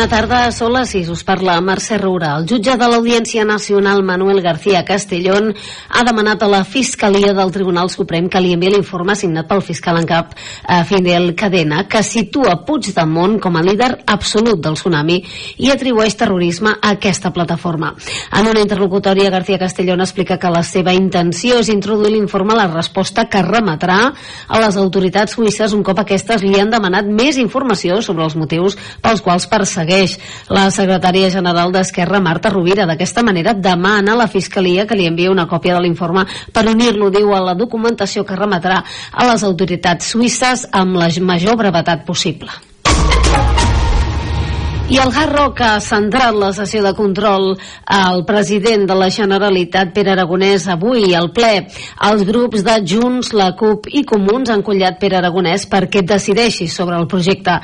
Bona tarda, són les 6, us parla Mercè Roura. El jutge de l'Audiència Nacional Manuel García Castellón ha demanat a la Fiscalia del Tribunal Suprem que li enviï l'informe signat pel fiscal en cap eh, Fidel Cadena que situa Puigdemont com a líder absolut del tsunami i atribueix terrorisme a aquesta plataforma. En una interlocutòria, García Castellón explica que la seva intenció és introduir l'informe a la resposta que remetrà a les autoritats suïsses un cop aquestes li han demanat més informació sobre els motius pels quals persegueixen persegueix. La secretària general d'Esquerra, Marta Rovira, d'aquesta manera demana a la Fiscalia que li enviï una còpia de l'informe per unir-lo, diu, a la documentació que remetrà a les autoritats suïsses amb la major brevetat possible. I el Hard Rock ha centrat la sessió de control al president de la Generalitat, Pere Aragonès, avui al ple. Els grups de Junts, la CUP i Comuns han collat Pere Aragonès perquè decideixi sobre el projecte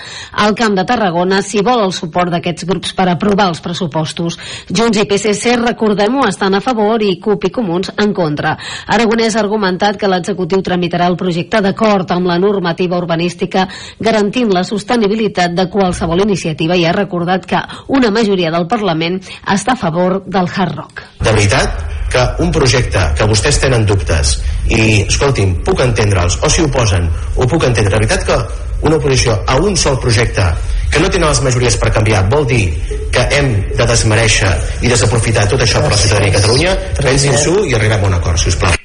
al Camp de Tarragona si vol el suport d'aquests grups per aprovar els pressupostos. Junts i PSC, recordem-ho, estan a favor i CUP i Comuns en contra. Aragonès ha argumentat que l'executiu tramitarà el projecte d'acord amb la normativa urbanística garantint la sostenibilitat de qualsevol iniciativa i ha recordat recordat que una majoria del Parlament està a favor del hard rock. De veritat que un projecte que vostès tenen dubtes i, escolti'm, puc entendre'ls, o si ho posen, ho puc entendre. De veritat que una oposició a un sol projecte que no tenen les majories per canviar vol dir que hem de desmereixer i desaprofitar tot això per la ciutadania de Catalunya pensin-s'ho i arribem a un acord, si us plau.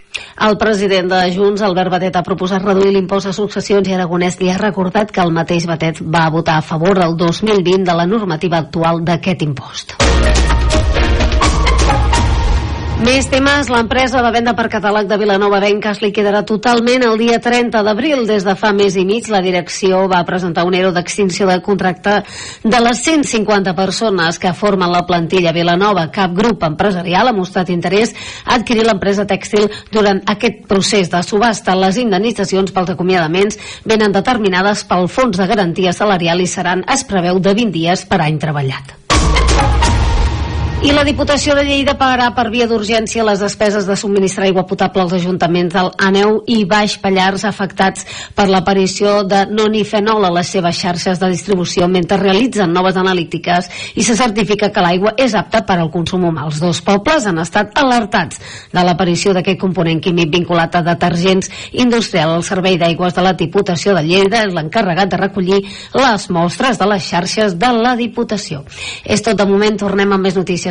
El president de Junts, Albert Batet, ha proposat reduir l'impost a successions i Aragonès li ha recordat que el mateix Batet va votar a favor el 2020 de la normativa actual d'aquest impost. Més temes. L'empresa de venda per catàleg de Vilanova Benques li quedarà totalment el dia 30 d'abril. Des de fa més i mig, la direcció va presentar un ero d'extinció de contracte de les 150 persones que formen la plantilla Vilanova. Cap grup empresarial ha mostrat interès a adquirir l'empresa tèxtil durant aquest procés de subhasta. Les indemnitzacions pels acomiadaments venen determinades pel Fons de Garantia Salarial i seran, es preveu, de 20 dies per any treballat. I la Diputació de Lleida pagarà per via d'urgència les despeses de subministrar aigua potable als ajuntaments del Aneu i Baix Pallars afectats per l'aparició de nonifenol a les seves xarxes de distribució mentre realitzen noves analítiques i se certifica que l'aigua és apta per al consum humà. Els dos pobles han estat alertats de l'aparició d'aquest component químic vinculat a detergents industrial. El Servei d'Aigües de la Diputació de Lleida és l'encarregat de recollir les mostres de les xarxes de la Diputació. És tot de moment, tornem amb més notícies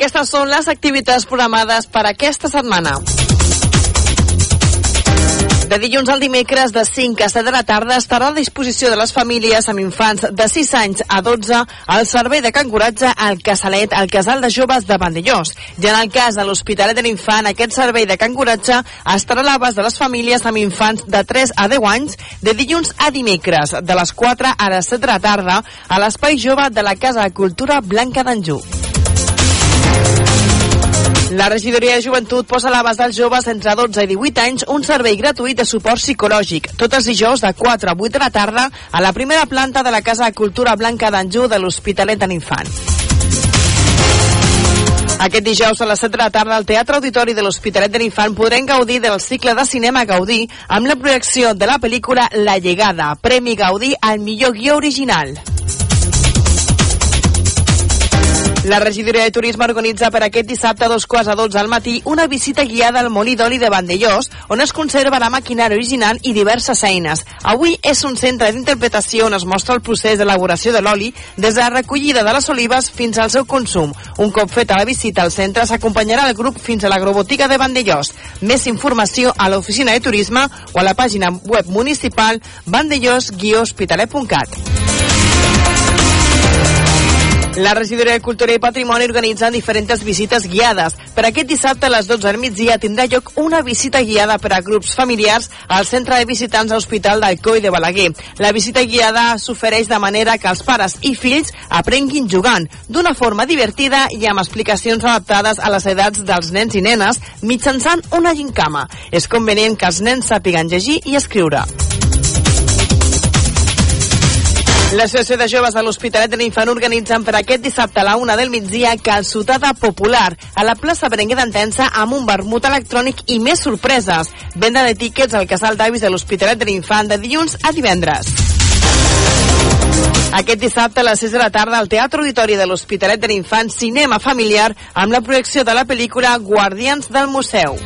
Aquestes són les activitats programades per aquesta setmana. De dilluns al dimecres de 5 a 7 de la tarda estarà a disposició de les famílies amb infants de 6 anys a 12 al servei de cancoratge al Casalet, al Casal de Joves de Vandellós. I en el cas de l'Hospitalet de l'Infant, aquest servei de cancoratge estarà a l'abast de les famílies amb infants de 3 a 10 anys de dilluns a dimecres, de les 4 a les 7 de la tarda, a l'Espai Jove de la Casa de Cultura Blanca d'Anjou. La regidoria de joventut posa a l'abast dels joves entre 12 i 18 anys un servei gratuït de suport psicològic, tots els dijous de 4 a 8 de la tarda a la primera planta de la Casa de Cultura Blanca d'Anjou de l'Hospitalet de l'Infant. Aquest dijous a les 7 de la tarda al Teatre Auditori de l'Hospitalet de l'Infant podrem gaudir del cicle de cinema Gaudí amb la projecció de la pel·lícula La Llegada, Premi Gaudí al millor guió original. La regidoria de turisme organitza per aquest dissabte a dos quarts a 12 al matí una visita guiada al molí d'oli de Vandellós, on es conserva la maquinària original i diverses eines. Avui és un centre d'interpretació on es mostra el procés d'elaboració de l'oli des de la recollida de les olives fins al seu consum. Un cop feta la visita al centre s'acompanyarà el grup fins a l'agrobotiga de Vandellós. Més informació a l'oficina de turisme o a la pàgina web municipal vandellós-hospitalet.cat. La regidoria de Cultura i Patrimoni organitza diferents visites guiades. Per aquest dissabte a les 12 del migdia tindrà lloc una visita guiada per a grups familiars al centre de visitants a l'Hospital d'Alcoi de Balaguer. La visita guiada s'ofereix de manera que els pares i fills aprenguin jugant, d'una forma divertida i amb explicacions adaptades a les edats dels nens i nenes mitjançant una gincama. És convenient que els nens sàpiguen llegir i escriure. L'Associació de Joves de l'Hospitalet de l'Infant organitzen per aquest dissabte a la una del migdia calçotada popular a la plaça Berenguer d'Entensa amb un vermut electrònic i més sorpreses. Venda de tíquets al casal d'avis de l'Hospitalet de l'Infant de dilluns a divendres. Aquest dissabte a les 6 de la tarda al Teatre Auditori de l'Hospitalet de l'Infant Cinema Familiar amb la projecció de la pel·lícula Guardians del Museu.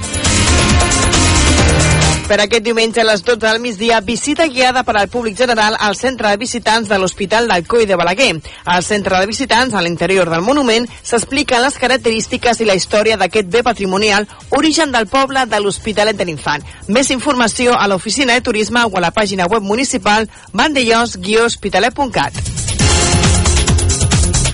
Per aquest diumenge a les 12 del migdia, visita guiada per al públic general al centre de visitants de l'Hospital d'Alcoi de Balaguer. Al centre de visitants, a l'interior del monument, s'expliquen les característiques i la història d'aquest bé patrimonial, origen del poble de l'Hospitalet de l'Infant. Més informació a l'oficina de turisme o a la pàgina web municipal vandellós-hospitalet.cat.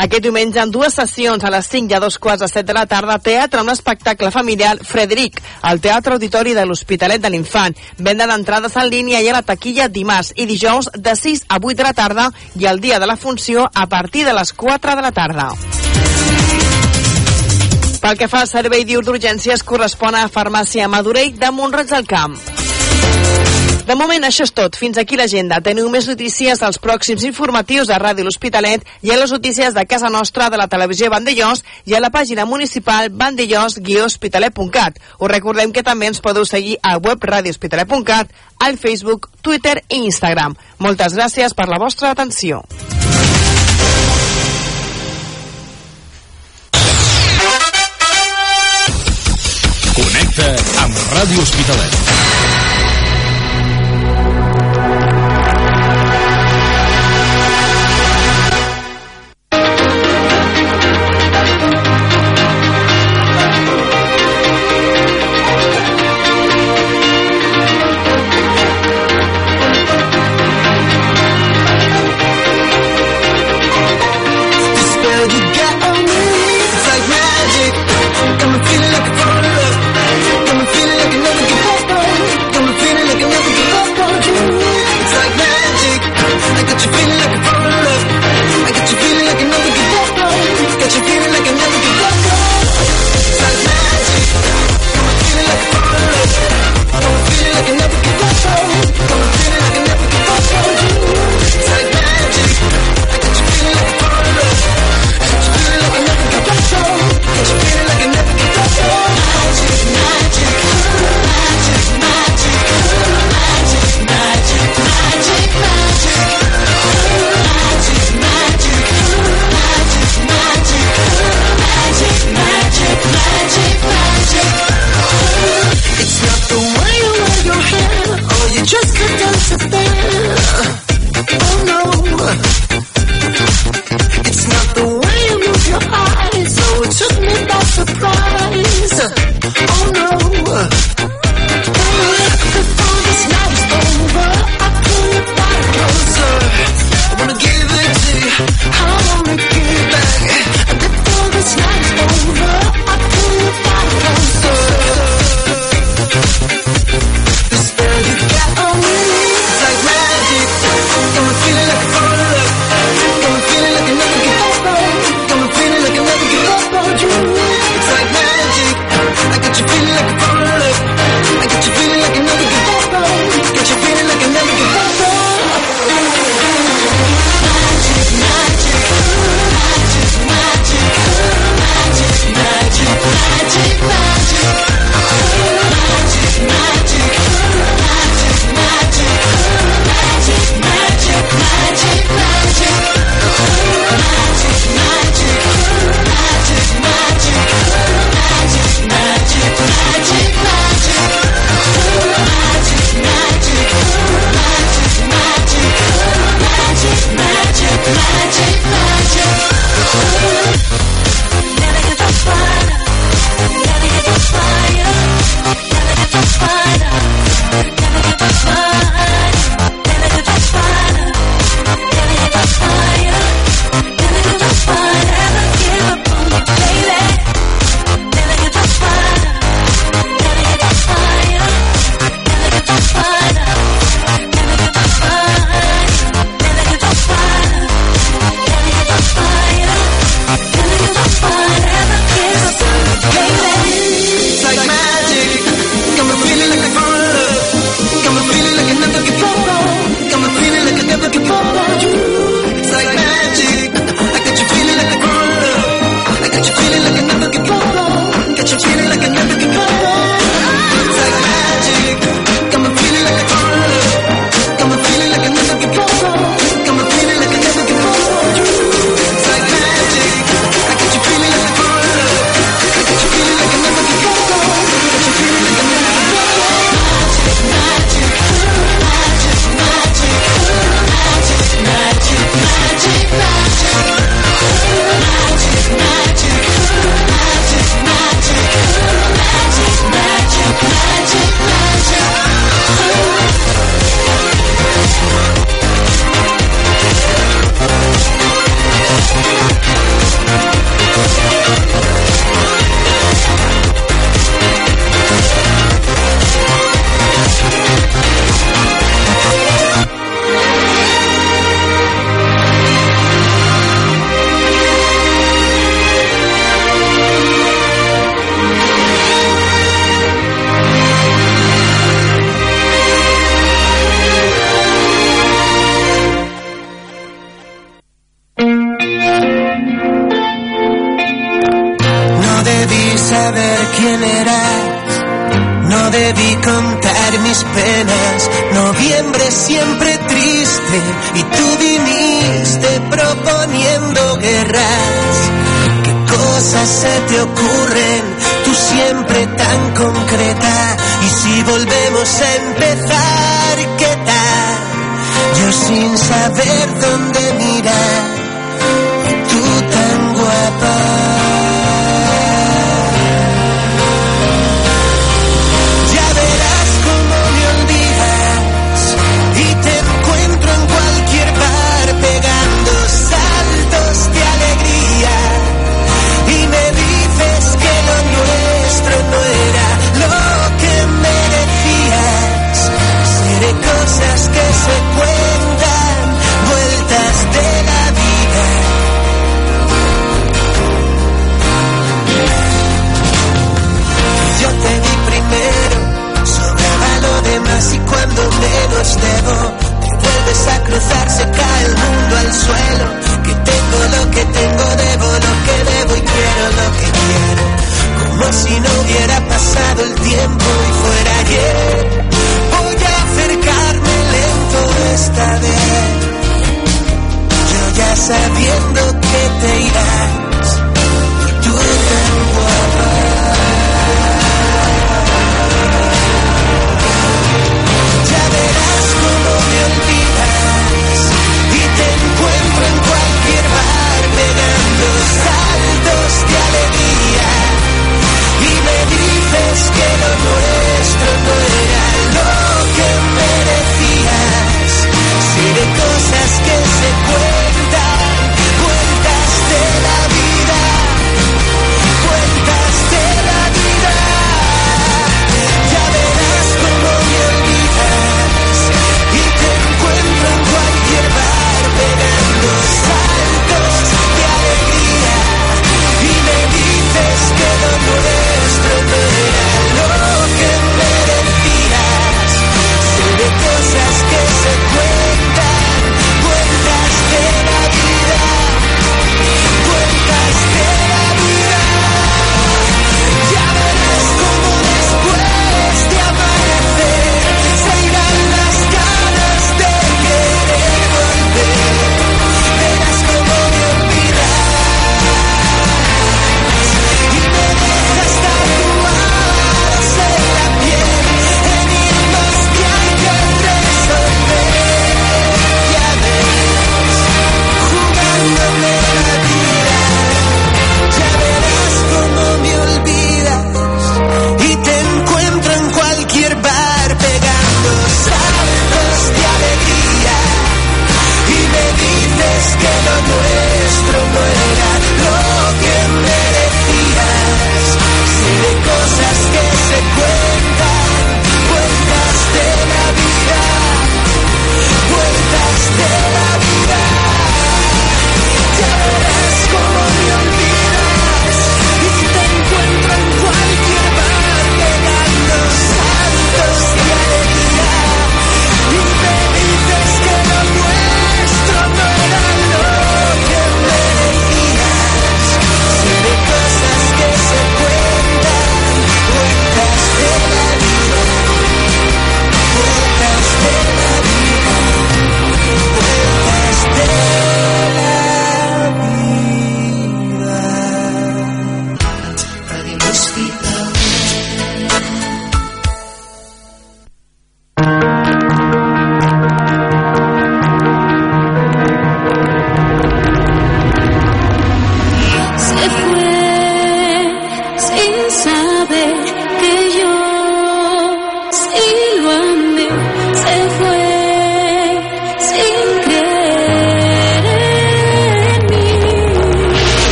Aquest diumenge, en dues sessions, a les 5 i a dos quarts de 7 de la tarda, teatre un espectacle familiar Frederic, al Teatre Auditori de l'Hospitalet de l'Infant. Venda d'entrades en línia i a la taquilla dimarts i dijous de 6 a 8 de la tarda i el dia de la funció a partir de les 4 de la tarda. Pel que fa al servei d'urgències, correspon a Farmàcia Madurell de Montroig del Camp. De moment això és tot. Fins aquí l'agenda. Teniu més notícies dels pròxims informatius a Ràdio L'Hospitalet i a les notícies de casa nostra de la televisió Vandellós i a la pàgina municipal vandellós-hospitalet.cat. Us recordem que també ens podeu seguir a web radiohospitalet.cat, al Facebook, Twitter i Instagram. Moltes gràcies per la vostra atenció. Connecta amb Ràdio Hospitalet.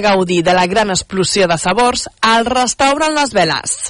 Gaudir de la gran explosió de sabors al restaurant Les Veles.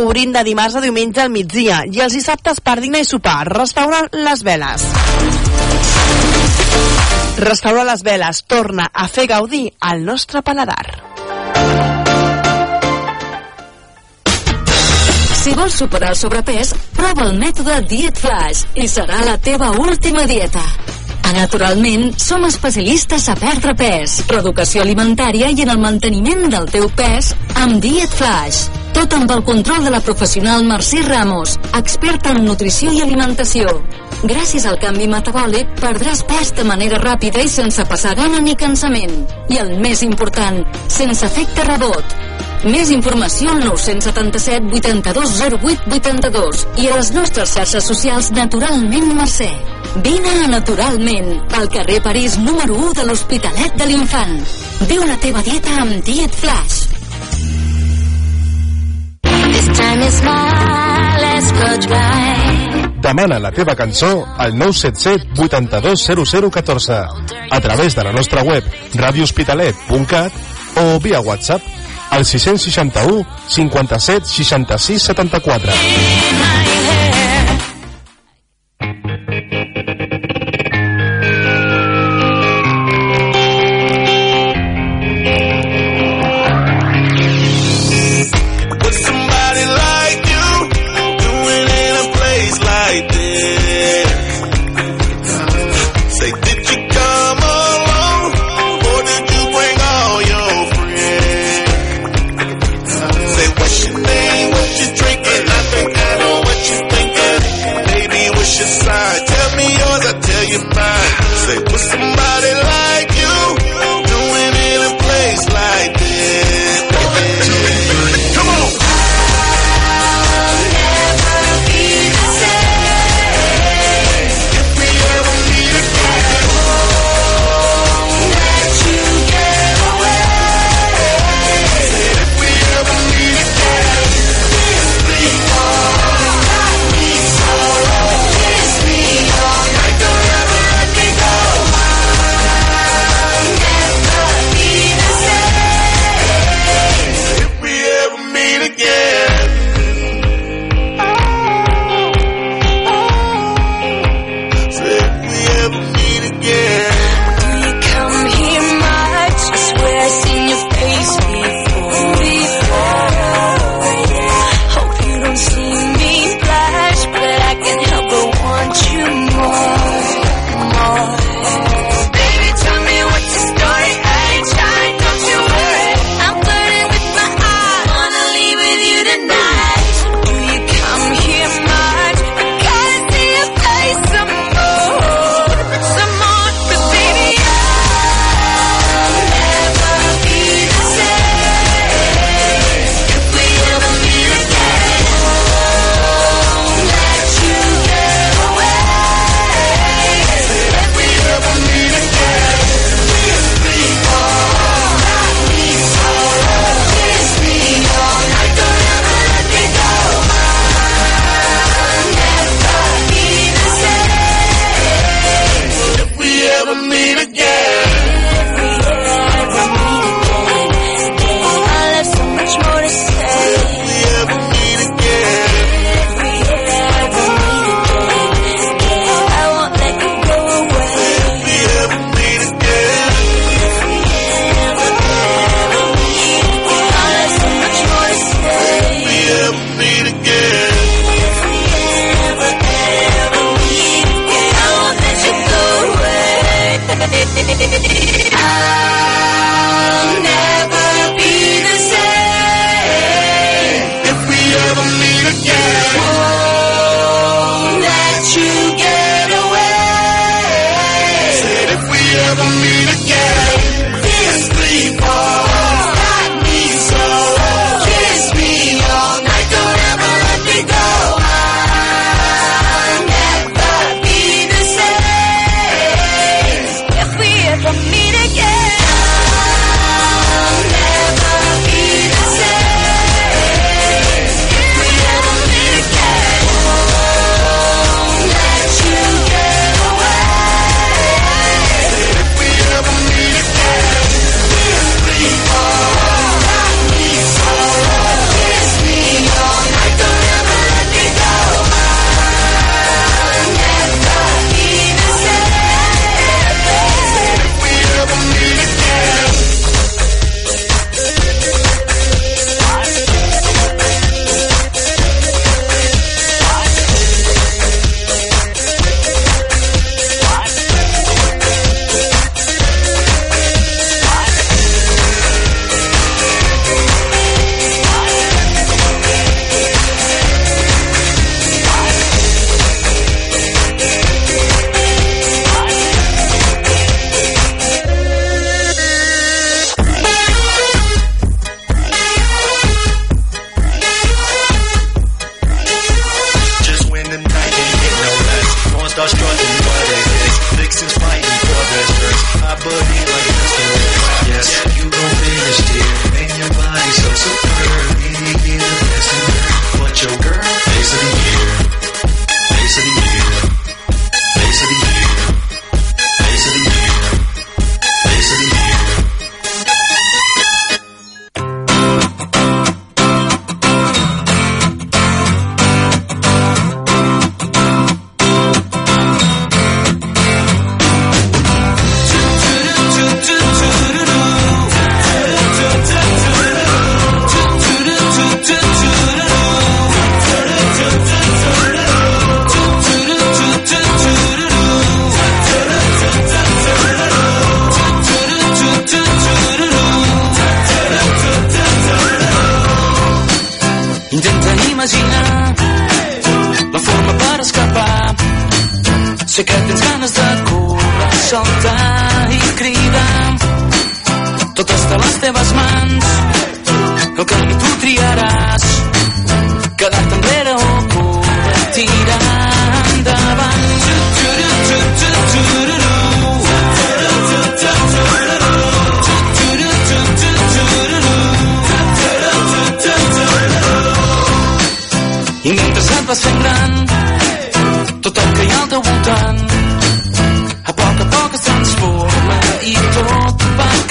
Obrint de dimarts a diumenge al migdia i els dissabtes per dinar i sopar. Restaurant Les Veles. Restaurant Les Veles torna a fer gaudir al nostre paladar. Si vols superar el sobrepès, prova el mètode Diet Flash i serà la teva última dieta. A Naturalment, som especialistes a perdre pes, reeducació alimentària i en el manteniment del teu pes amb Diet Flash. Tot amb el control de la professional Mercè Ramos, experta en nutrició i alimentació. Gràcies al canvi metabòlic, perdràs pes de manera ràpida i sense passar gana ni cansament. I el més important, sense efecte rebot. Més informació al 977 82 08 82 i a les nostres xarxes socials Naturalment Mercè. Vine a Naturalment, al carrer París número 1 de l'Hospitalet de l'Infant. Viu la teva dieta amb Diet Flash. This time is mine, let's go dry. Demana la teva cançó al 977 82 0014 a través de la nostra web radiohospitalet.cat o via WhatsApp al 661 57 66 74.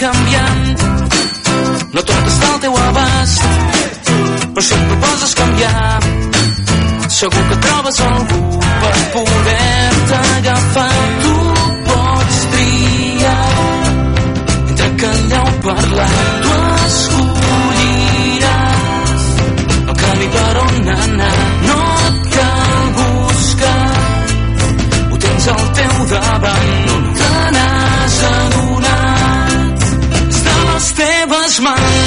canviant. No tot està al teu abast, però si et proposes canviar, segur que trobes algú per poder-te agafar. smile.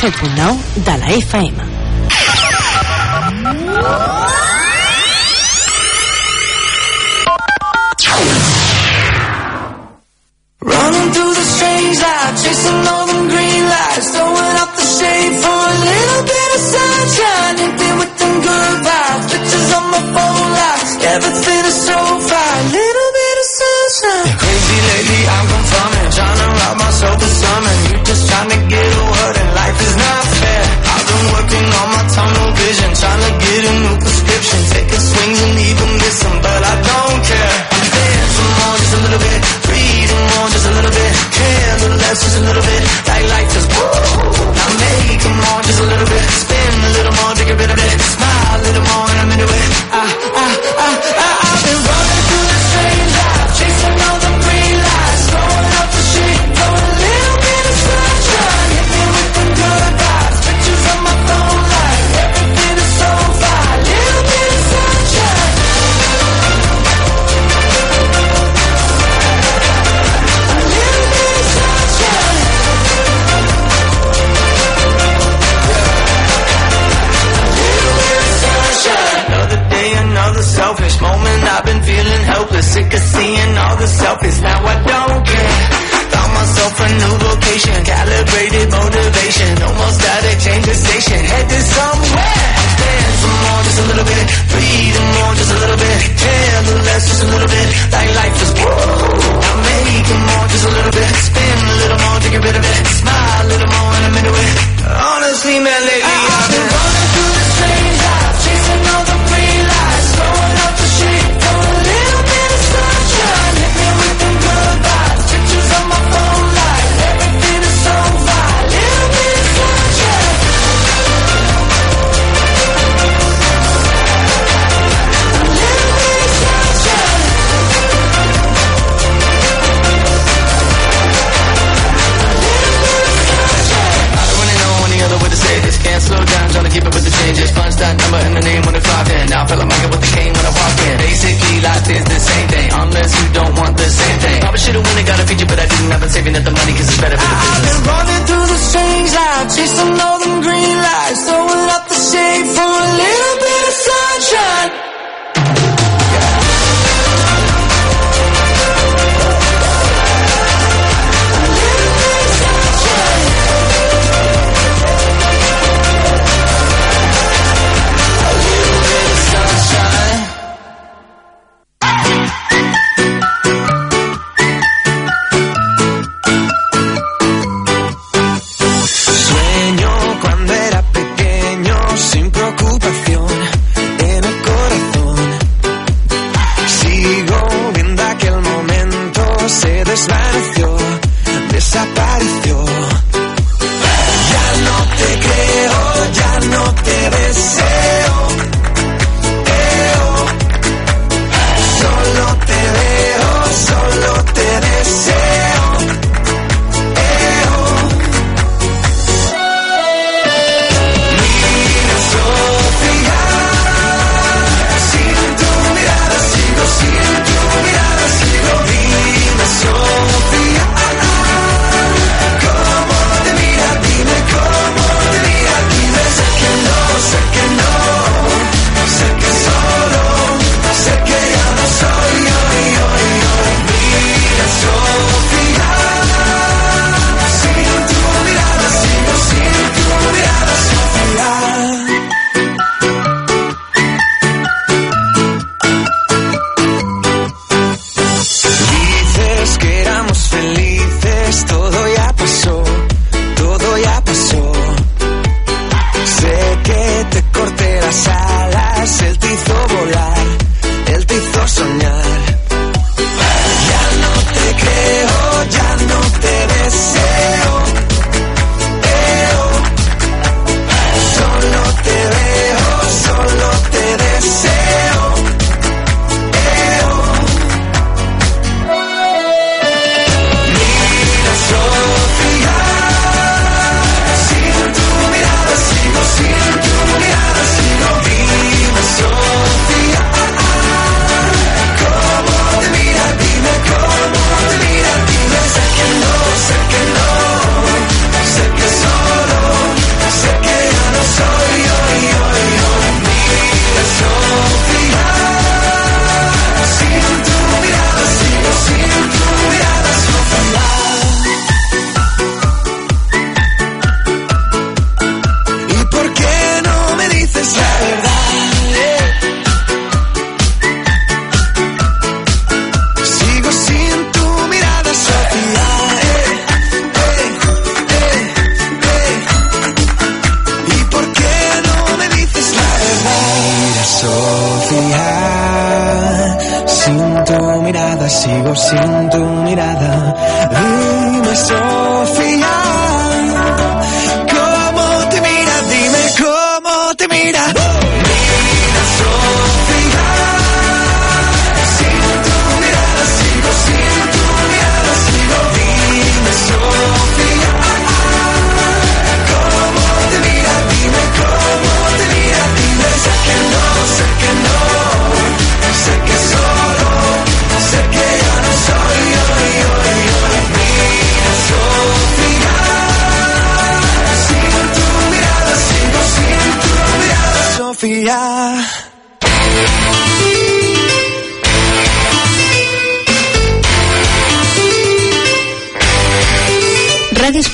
107.9 de la FM.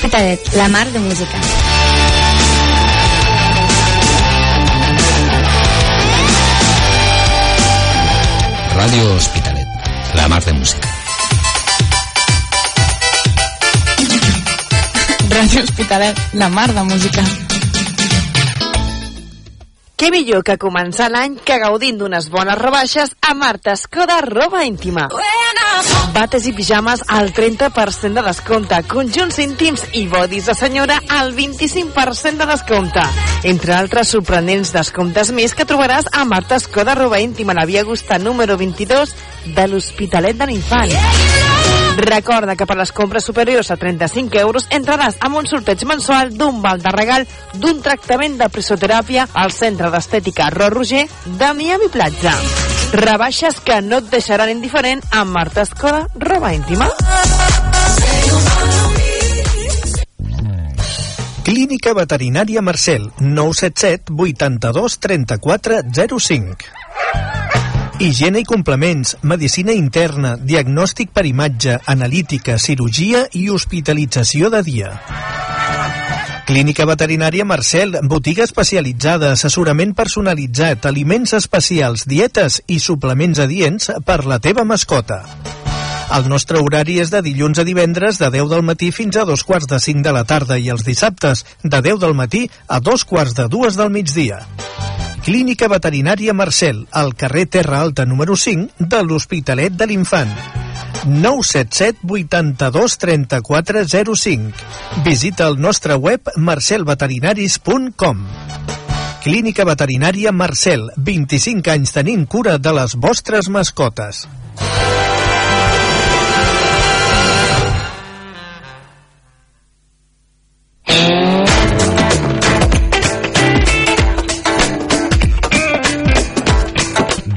Hospitalet, la mar de música. Ràdio Hospitalet, la mar de música. Ràdio Hospitalet, la mar de música. Què millor que començar l'any que gaudint d'unes bones rebaixes a Marta Escoda Roba Íntima. Bates i pijames al 30% de descompte, conjunts íntims i bodis de senyora al 25% de descompte. Entre altres sorprenents descomptes més que trobaràs a Marta Escoda Roba Íntima, la Via Augusta número 22 de l'Hospitalet de l'Infant. Recorda que per les compres superiors a 35 euros entraràs amb un sorteig mensual d'un val de regal d'un tractament de presoteràpia al Centre d'Estètica Ro Roger de Miami Platja. Rebaixes que no et deixaran indiferent amb Marta Escoda, roba íntima. Clínica Veterinària Marcel, 977 82 34 05. Higiene i complements, medicina interna, diagnòstic per imatge, analítica, cirurgia i hospitalització de dia. Clínica Veterinària Marcel, botiga especialitzada, assessorament personalitzat, aliments especials, dietes i suplements adients per la teva mascota. El nostre horari és de dilluns a divendres de 10 del matí fins a dos quarts de 5 de la tarda i els dissabtes de 10 del matí a dos quarts de dues del migdia. Clínica Veterinària Marcel, al carrer Terra Alta número 5 de l'Hospitalet de l'Infant. 977 82 34 05. Visita el nostre web marcelveterinaris.com. Clínica Veterinària Marcel, 25 anys tenint cura de les vostres mascotes.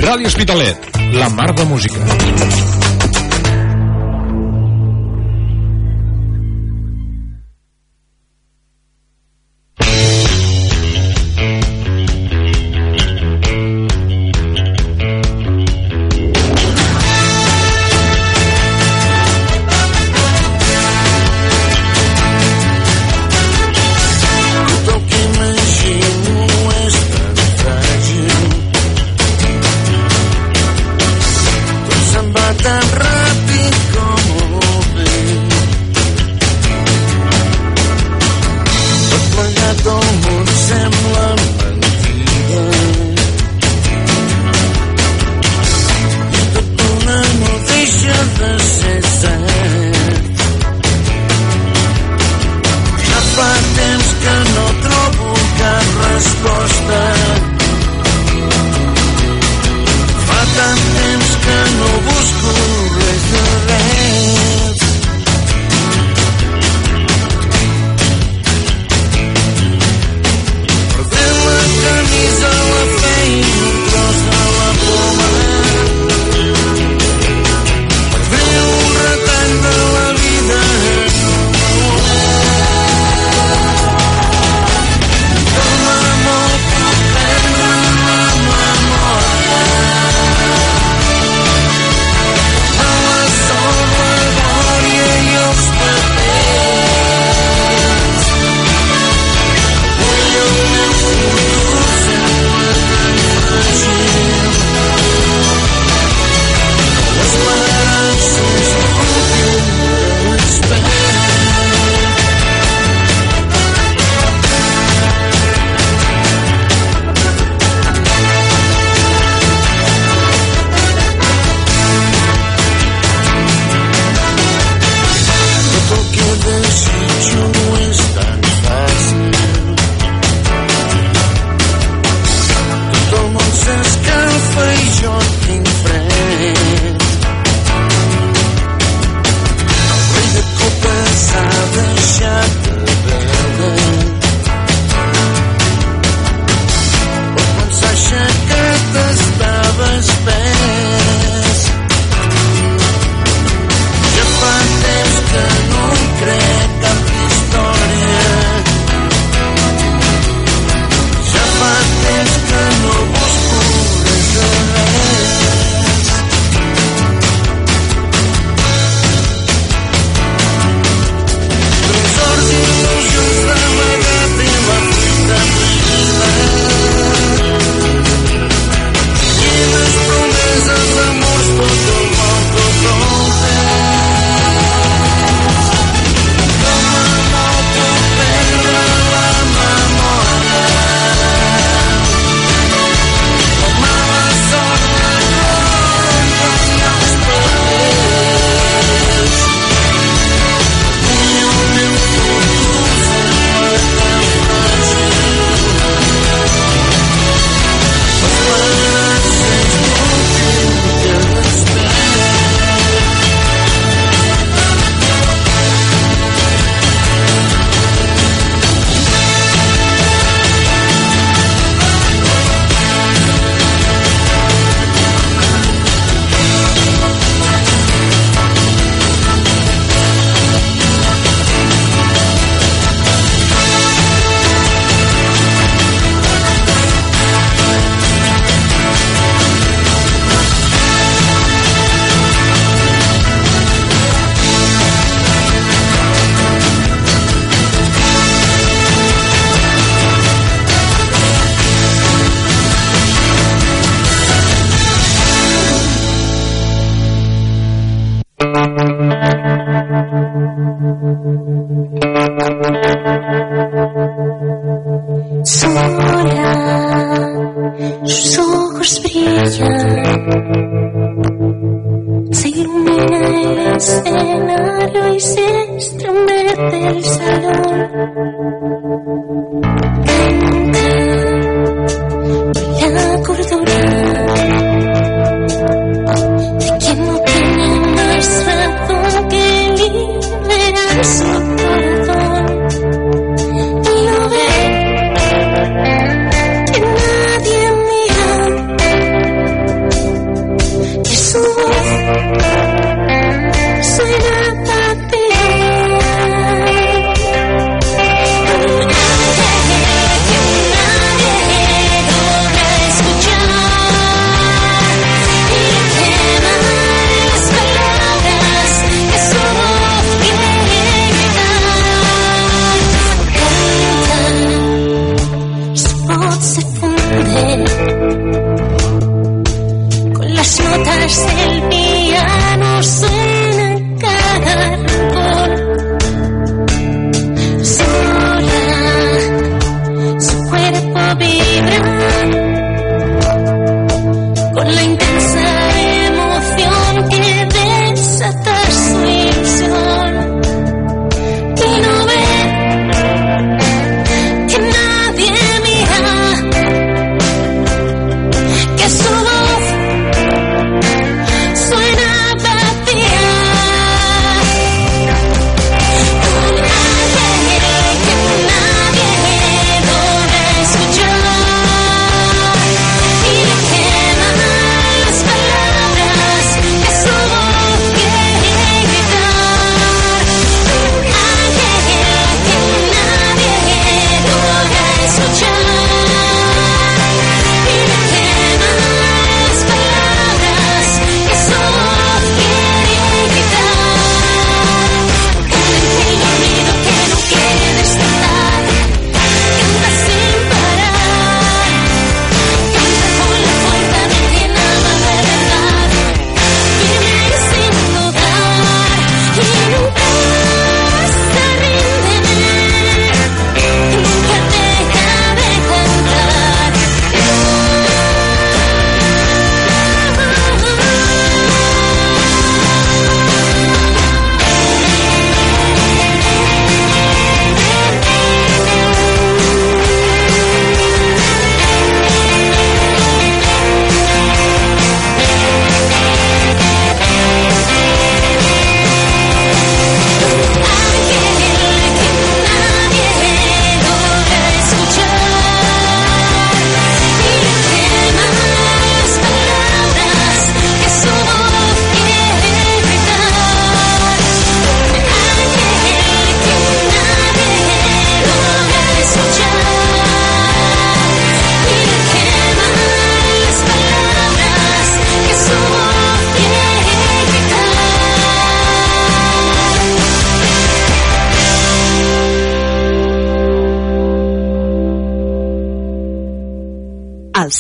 Ràdio Hospitalet, la mar de música.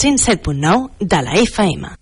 107.9 de la FM.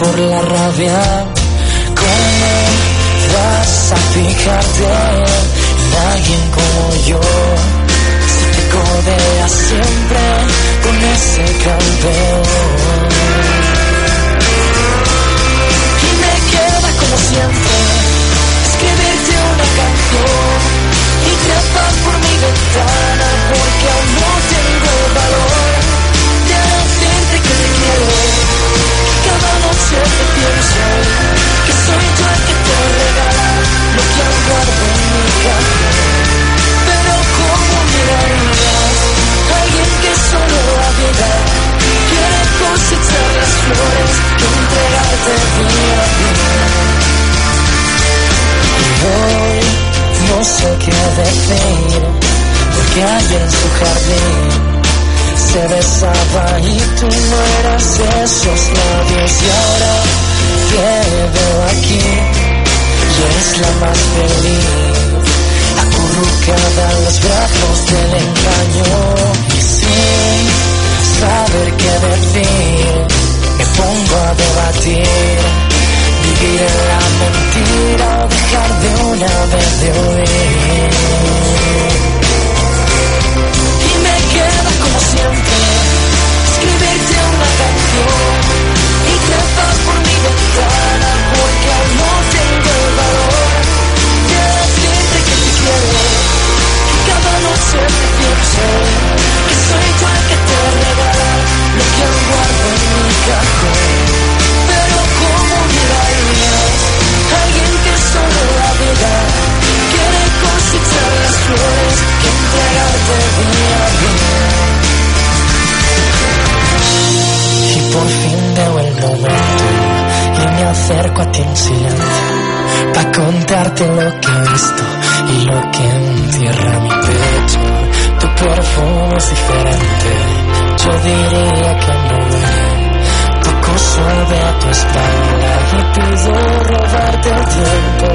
Por la rabia ¿Cómo vas a fijarte en alguien como yo? Si te codea siempre con ese campeón. Y me queda como siempre escribirte una canción y trepar por mi ventana porque aún no noche te pienso que soy yo el que te regala lo que aún guardo en mi cajón. Pero cómo mirarías a alguien que solo vida quiere cosechar las flores que entregarte día a. Y hoy no sé qué decir porque ayer en su jardín se besaba y tú no eras esos labios. Y ahora veo aquí y eres la más feliz. Acurrucada en los brazos del engaño. Y sin saber qué decir me pongo a debatir. Vivir en la mentira o dejar de una vez de oír una canción y por mi acerco a ti en silencio para contarte lo que he visto y lo que entierra mi pecho. Tu perfume es diferente, yo diría que no huele. Toco suave a tu espalda y pido robarte el tiempo.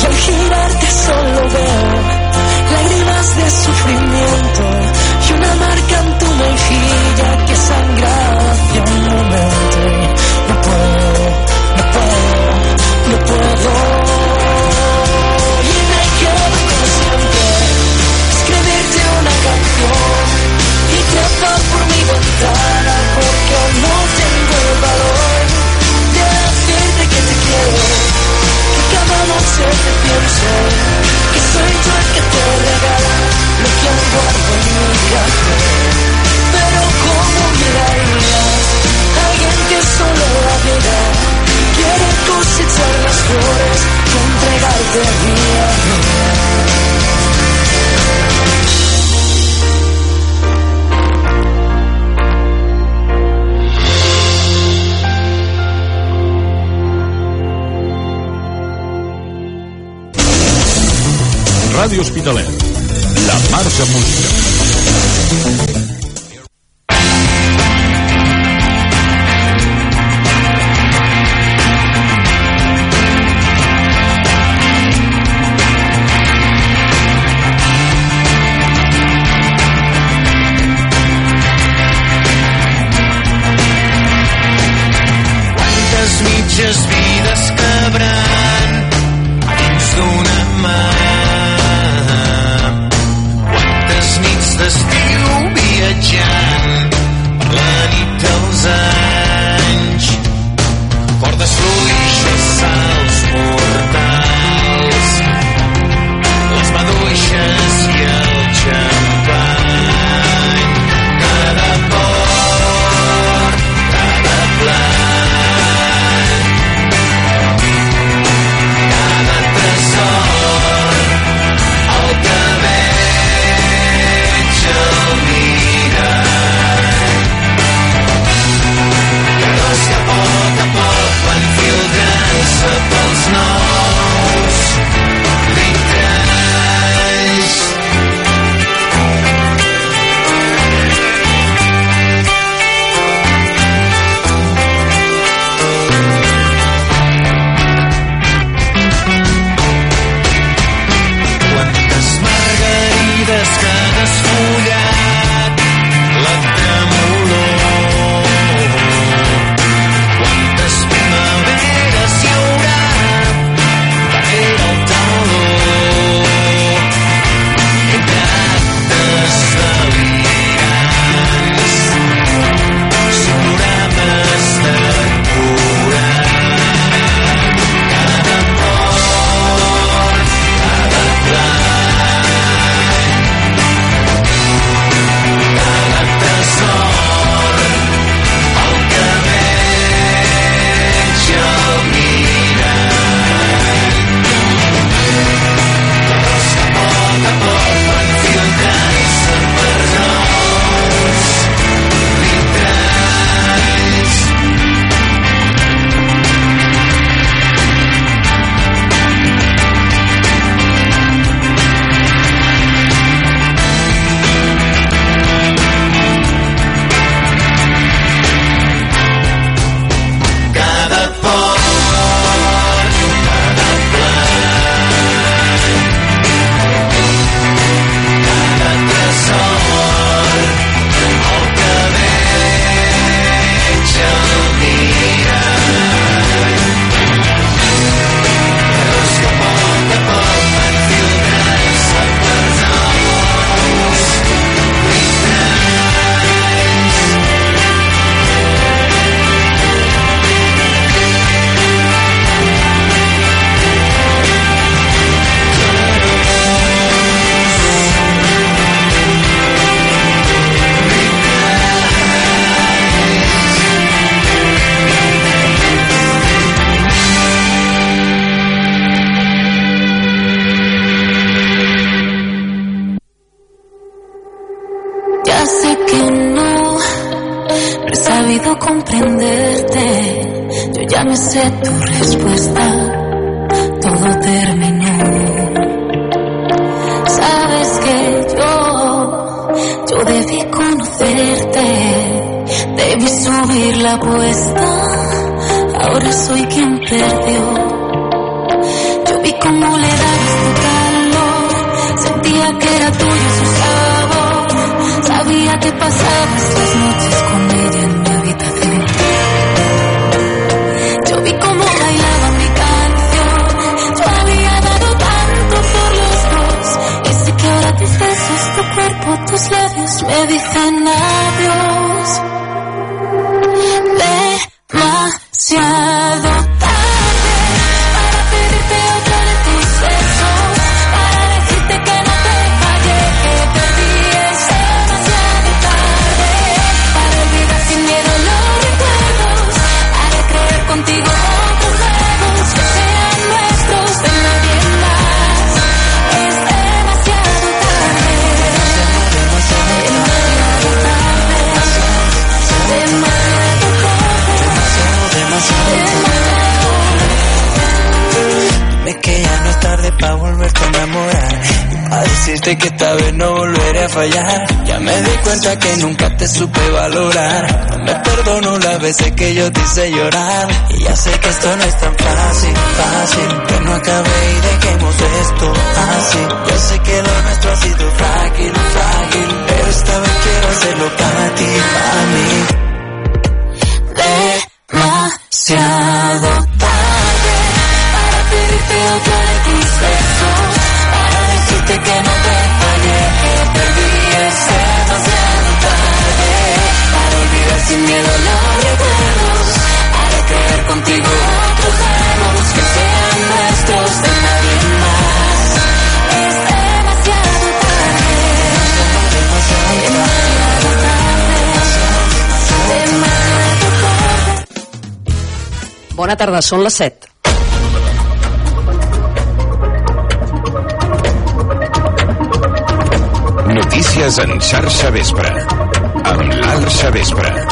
Y al girarte solo veo lágrimas de sufrimiento y una marca en tu mejilla que sangra que soy yo el que te regala lo que aún guardo en mi cajón. Pero cómo mirarías alguien que solo la vida quiere cosechar las flores que entregarte a día. Ràdio Hospitalet. La Mar de Música. muchacha que nunca te supe valorar. Me perdono las veces que yo te hice llorar. Y ya sé que esto no són les 7. Notícies en xarxa vespre. Amb l'Arxa Vespre.